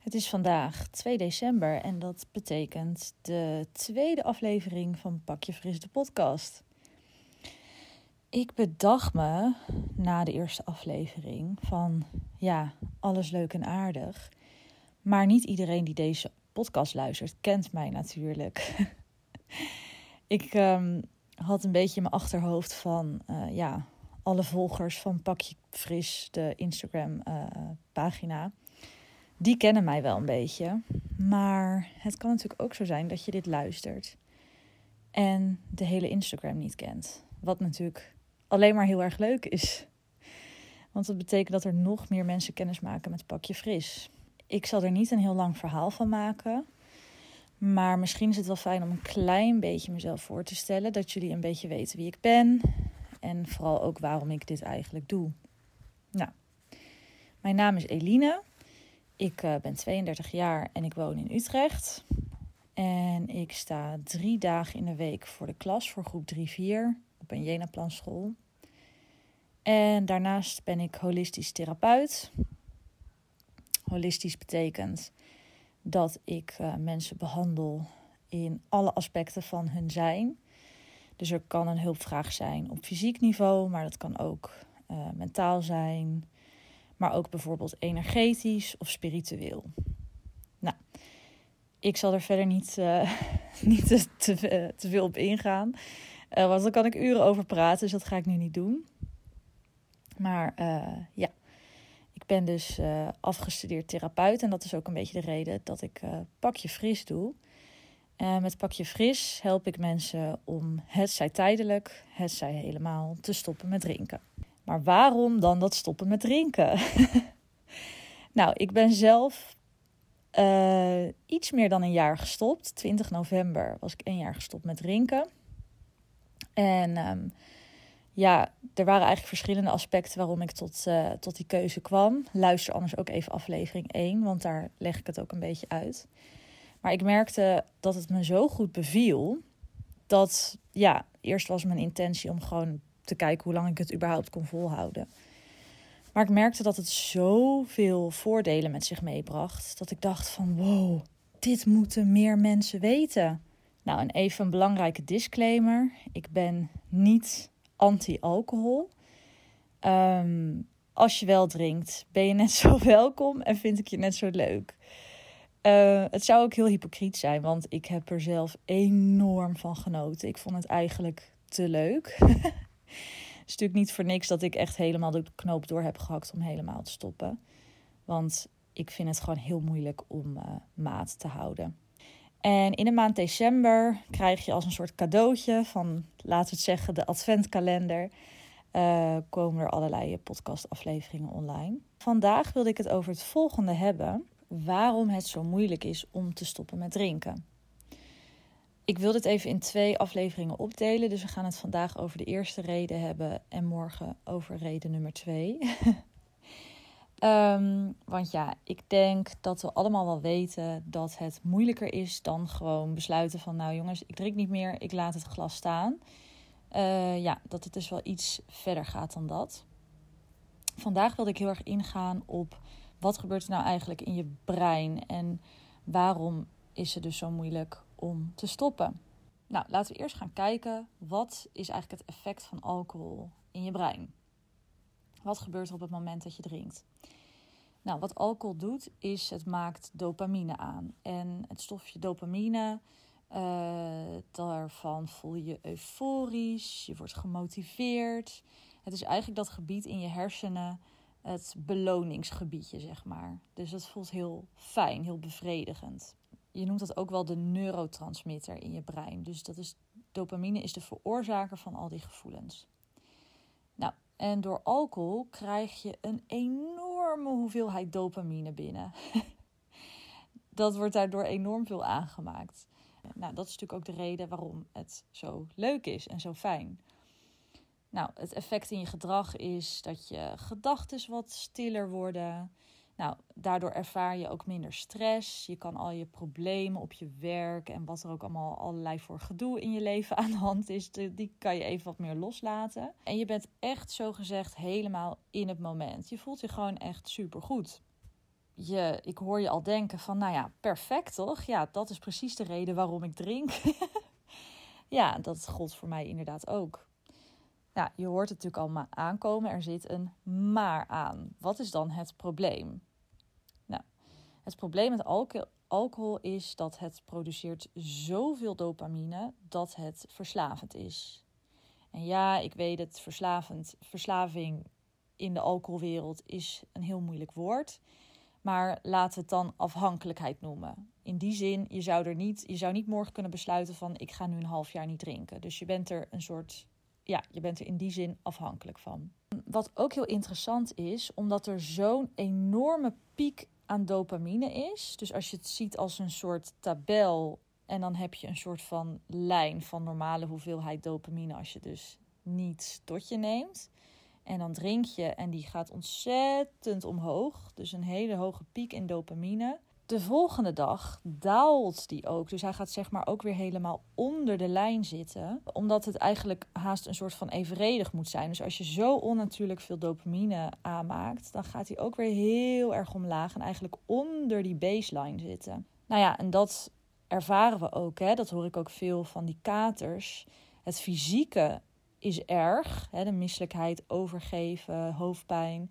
Het is vandaag 2 december en dat betekent de tweede aflevering van Pakje Fris de podcast. Ik bedacht me na de eerste aflevering van ja, alles leuk en aardig. Maar niet iedereen die deze podcast luistert kent mij natuurlijk. ik um, had een beetje in mijn achterhoofd van uh, ja, alle volgers van Pakje Fris, de Instagram uh, pagina die kennen mij wel een beetje. Maar het kan natuurlijk ook zo zijn dat je dit luistert en de hele Instagram niet kent. Wat natuurlijk alleen maar heel erg leuk is. Want dat betekent dat er nog meer mensen kennis maken met Pakje Fris. Ik zal er niet een heel lang verhaal van maken. Maar misschien is het wel fijn om een klein beetje mezelf voor te stellen. Dat jullie een beetje weten wie ik ben. En vooral ook waarom ik dit eigenlijk doe. Nou, mijn naam is Eline. Ik uh, ben 32 jaar en ik woon in Utrecht. En ik sta drie dagen in de week voor de klas voor groep 3-4 op een Jena-planschool. En daarnaast ben ik holistisch therapeut. Holistisch betekent dat ik uh, mensen behandel in alle aspecten van hun zijn. Dus er kan een hulpvraag zijn op fysiek niveau, maar dat kan ook uh, mentaal zijn, maar ook bijvoorbeeld energetisch of spiritueel. Nou, ik zal er verder niet, uh, niet te, te, veel op ingaan, uh, want dan kan ik uren over praten, dus dat ga ik nu niet doen. Maar uh, ja, ik ben dus afgestudeerd therapeut en dat is ook een beetje de reden dat ik pakje fris doe. met pakje fris help ik mensen om het zij tijdelijk, het zij helemaal te stoppen met drinken. Maar waarom dan dat stoppen met drinken? nou, ik ben zelf uh, iets meer dan een jaar gestopt. 20 november was ik een jaar gestopt met drinken. En um, ja, er waren eigenlijk verschillende aspecten waarom ik tot, uh, tot die keuze kwam. Luister anders ook even aflevering 1, want daar leg ik het ook een beetje uit. Maar ik merkte dat het me zo goed beviel. Dat ja, eerst was mijn intentie om gewoon te kijken hoe lang ik het überhaupt kon volhouden. Maar ik merkte dat het zoveel voordelen met zich meebracht. Dat ik dacht van wow, dit moeten meer mensen weten. Nou, en even een belangrijke disclaimer. Ik ben niet anti-alcohol. Um, als je wel drinkt, ben je net zo welkom en vind ik je net zo leuk. Uh, het zou ook heel hypocriet zijn, want ik heb er zelf enorm van genoten. Ik vond het eigenlijk te leuk. Het is natuurlijk niet voor niks dat ik echt helemaal de knoop door heb gehakt om helemaal te stoppen. Want ik vind het gewoon heel moeilijk om uh, maat te houden. En in de maand december krijg je als een soort cadeautje van, laten we het zeggen, de adventkalender. Uh, komen er allerlei podcastafleveringen online. Vandaag wilde ik het over het volgende hebben: waarom het zo moeilijk is om te stoppen met drinken. Ik wil dit even in twee afleveringen opdelen. Dus we gaan het vandaag over de eerste reden hebben en morgen over reden nummer twee. um, want ja, ik denk dat we allemaal wel weten dat het moeilijker is dan gewoon besluiten van, nou jongens, ik drink niet meer, ik laat het glas staan. Uh, ja, dat het dus wel iets verder gaat dan dat. Vandaag wilde ik heel erg ingaan op wat gebeurt er nou eigenlijk in je brein en waarom is het dus zo moeilijk om te stoppen. Nou, laten we eerst gaan kijken wat is eigenlijk het effect van alcohol in je brein. Wat gebeurt er op het moment dat je drinkt? Nou, wat alcohol doet, is het maakt dopamine aan. En het stofje dopamine, uh, daarvan voel je euforisch, je wordt gemotiveerd. Het is eigenlijk dat gebied in je hersenen, het beloningsgebiedje, zeg maar. Dus dat voelt heel fijn, heel bevredigend je noemt dat ook wel de neurotransmitter in je brein. Dus dat is, dopamine is de veroorzaker van al die gevoelens. Nou, en door alcohol krijg je een enorme hoeveelheid dopamine binnen. dat wordt daardoor enorm veel aangemaakt. Nou, dat is natuurlijk ook de reden waarom het zo leuk is en zo fijn. Nou, het effect in je gedrag is dat je gedachten wat stiller worden. Nou, daardoor ervaar je ook minder stress. Je kan al je problemen op je werk en wat er ook allemaal allerlei voor gedoe in je leven aan de hand is, die kan je even wat meer loslaten. En je bent echt zo gezegd helemaal in het moment. Je voelt je gewoon echt super goed. je, ik hoor je al denken van, nou ja, perfect toch? Ja, dat is precies de reden waarom ik drink. ja, dat gold voor mij inderdaad ook. Ja, je hoort het natuurlijk al aankomen. Er zit een maar aan. Wat is dan het probleem? Het probleem met alcohol, alcohol is dat het produceert zoveel dopamine dat het verslavend is. En ja, ik weet het, verslavend, verslaving in de alcoholwereld is een heel moeilijk woord. Maar laten we het dan afhankelijkheid noemen. In die zin, je zou er niet, je zou niet morgen kunnen besluiten van ik ga nu een half jaar niet drinken. Dus je bent er een soort, ja, je bent er in die zin afhankelijk van. Wat ook heel interessant is, omdat er zo'n enorme piek aan dopamine is. Dus als je het ziet als een soort tabel en dan heb je een soort van lijn van normale hoeveelheid dopamine als je dus niet tot je neemt. En dan drink je en die gaat ontzettend omhoog. Dus een hele hoge piek in dopamine. De volgende dag daalt die ook. Dus hij gaat zeg maar ook weer helemaal onder de lijn zitten. Omdat het eigenlijk haast een soort van evenredig moet zijn. Dus als je zo onnatuurlijk veel dopamine aanmaakt, dan gaat hij ook weer heel erg omlaag en eigenlijk onder die baseline zitten. Nou ja, en dat ervaren we ook. Hè? Dat hoor ik ook veel van die katers. Het fysieke is erg. Hè? De misselijkheid, overgeven, hoofdpijn.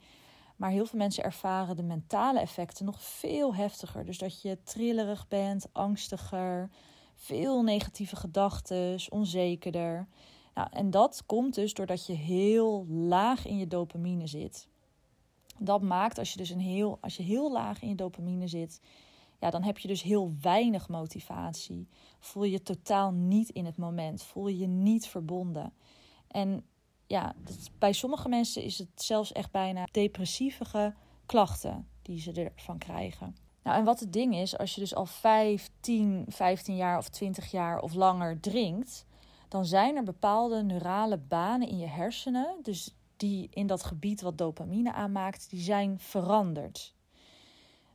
Maar heel veel mensen ervaren de mentale effecten nog veel heftiger. Dus dat je trillerig bent, angstiger, veel negatieve gedachten, onzekerder. Nou, en dat komt dus doordat je heel laag in je dopamine zit. Dat maakt als je dus een heel, als je heel laag in je dopamine zit, ja, dan heb je dus heel weinig motivatie. Voel je totaal niet in het moment. Voel je je niet verbonden. En ja, bij sommige mensen is het zelfs echt bijna depressieve klachten die ze ervan krijgen. Nou, en wat het ding is, als je dus al 15, 15 jaar of 20 jaar of langer drinkt, dan zijn er bepaalde neurale banen in je hersenen, dus die in dat gebied wat dopamine aanmaakt, die zijn veranderd.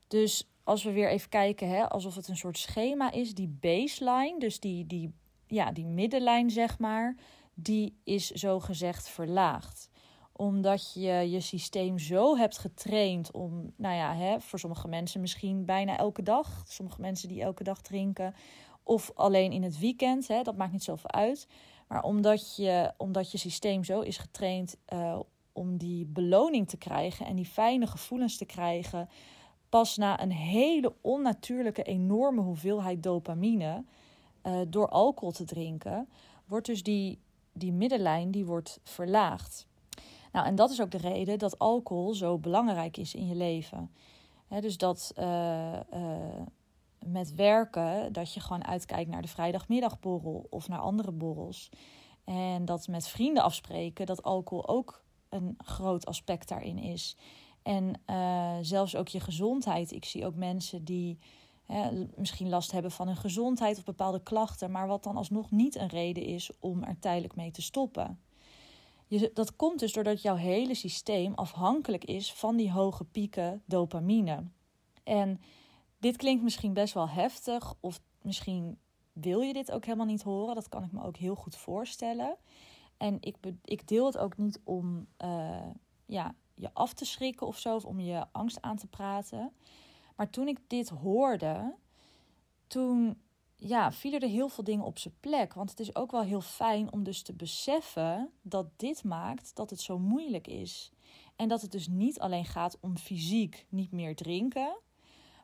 Dus als we weer even kijken, hè, alsof het een soort schema is, die baseline, dus die, die, ja, die middenlijn zeg maar, die is zo gezegd verlaagd omdat je je systeem zo hebt getraind om, nou ja, hè, voor sommige mensen misschien bijna elke dag, sommige mensen die elke dag drinken, of alleen in het weekend, hè, dat maakt niet zoveel uit. Maar omdat je, omdat je systeem zo is getraind uh, om die beloning te krijgen en die fijne gevoelens te krijgen, pas na een hele onnatuurlijke, enorme hoeveelheid dopamine uh, door alcohol te drinken, wordt dus die, die middenlijn die wordt verlaagd. Nou, en dat is ook de reden dat alcohol zo belangrijk is in je leven. dus dat uh, uh, met werken, dat je gewoon uitkijkt naar de vrijdagmiddagborrel of naar andere borrels. En dat met vrienden afspreken, dat alcohol ook een groot aspect daarin is. En uh, zelfs ook je gezondheid. Ik zie ook mensen die misschien last hebben van hun gezondheid of bepaalde klachten, maar wat dan alsnog niet een reden is om er tijdelijk mee te stoppen. Je, dat komt dus doordat jouw hele systeem afhankelijk is van die hoge pieken dopamine. En dit klinkt misschien best wel heftig, of misschien wil je dit ook helemaal niet horen. Dat kan ik me ook heel goed voorstellen. En ik, ik deel het ook niet om uh, ja, je af te schrikken of zo, of om je angst aan te praten. Maar toen ik dit hoorde, toen ja, vielen er heel veel dingen op zijn plek. Want het is ook wel heel fijn om dus te beseffen dat dit maakt dat het zo moeilijk is. En dat het dus niet alleen gaat om fysiek niet meer drinken,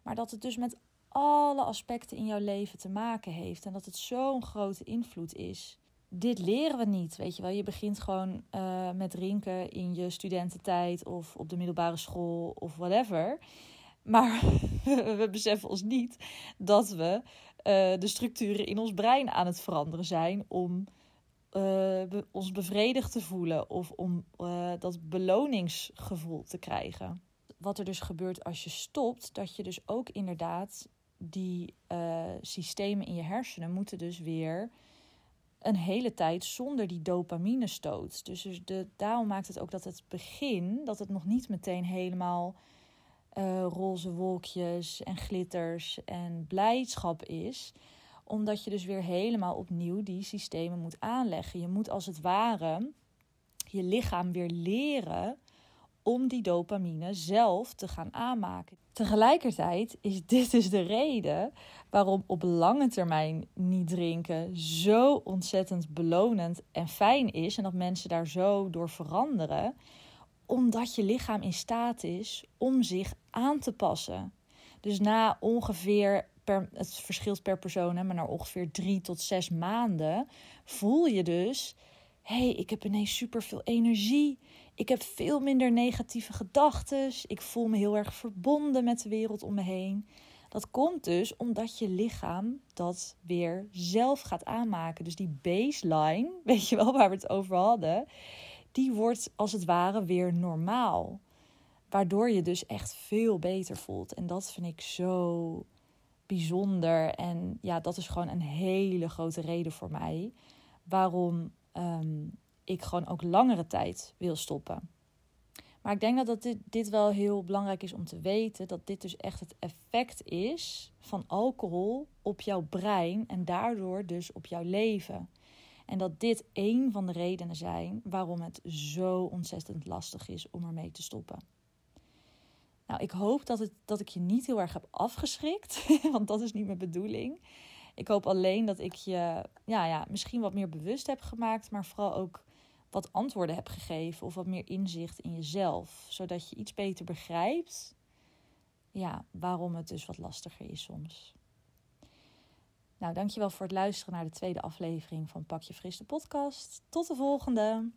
maar dat het dus met alle aspecten in jouw leven te maken heeft. En dat het zo'n grote invloed is dit leren we niet. Weet je wel, je begint gewoon uh, met drinken in je studententijd of op de middelbare school of whatever. Maar we beseffen ons niet dat we uh, de structuren in ons brein aan het veranderen zijn om uh, ons bevredigd te voelen of om dat beloningsgevoel te krijgen. Wat er dus gebeurt als je stopt, dat je dus ook inderdaad die systemen in je hersenen moeten dus weer een hele tijd zonder die dopamine stoot. Dus, dus de, daarom maakt het ook dat het begin, dat het nog niet meteen helemaal uh, roze wolkjes en glitters en blijdschap is. Omdat je dus weer helemaal opnieuw die systemen moet aanleggen. Je moet als het ware je lichaam weer leren om die dopamine zelf te gaan aanmaken. Tegelijkertijd is dit dus de reden waarom op lange termijn niet drinken zo ontzettend belonend en fijn is en dat mensen daar zo door veranderen, omdat je lichaam in staat is om zich aan te passen. Dus na ongeveer, het verschilt per persoon, maar na ongeveer drie tot zes maanden voel je dus hey, ik heb ineens super veel energie. Ik heb veel minder negatieve gedachten. Ik voel me heel erg verbonden met de wereld om me heen. Dat komt dus omdat je lichaam dat weer zelf gaat aanmaken. Dus die baseline, weet je wel waar we het over hadden, die wordt als het ware weer normaal. Waardoor je dus echt veel beter voelt. En dat vind ik zo bijzonder. En ja, dat is gewoon een hele grote reden voor mij waarom Ehm, ik gewoon ook langere tijd wil stoppen. Maar ik denk dat, dat dit, dit wel heel belangrijk is om te weten. Dat dit dus echt het effect is van alcohol op jouw brein en daardoor dus op jouw leven. En dat dit een van de redenen zijn waarom het zo ontzettend lastig is om ermee te stoppen. Nou, ik hoop dat, het, dat ik je niet heel erg heb afgeschrikt, want dat is niet mijn bedoeling. Ik hoop alleen dat ik je ja, ja, misschien wat meer bewust heb gemaakt, maar vooral ook wat antwoorden heb gegeven of wat meer inzicht in jezelf, zodat je iets beter begrijpt ja, waarom het dus wat lastiger is soms. Nou, dankjewel voor het luisteren naar de tweede aflevering van Pak je Fris de podcast. Tot de volgende!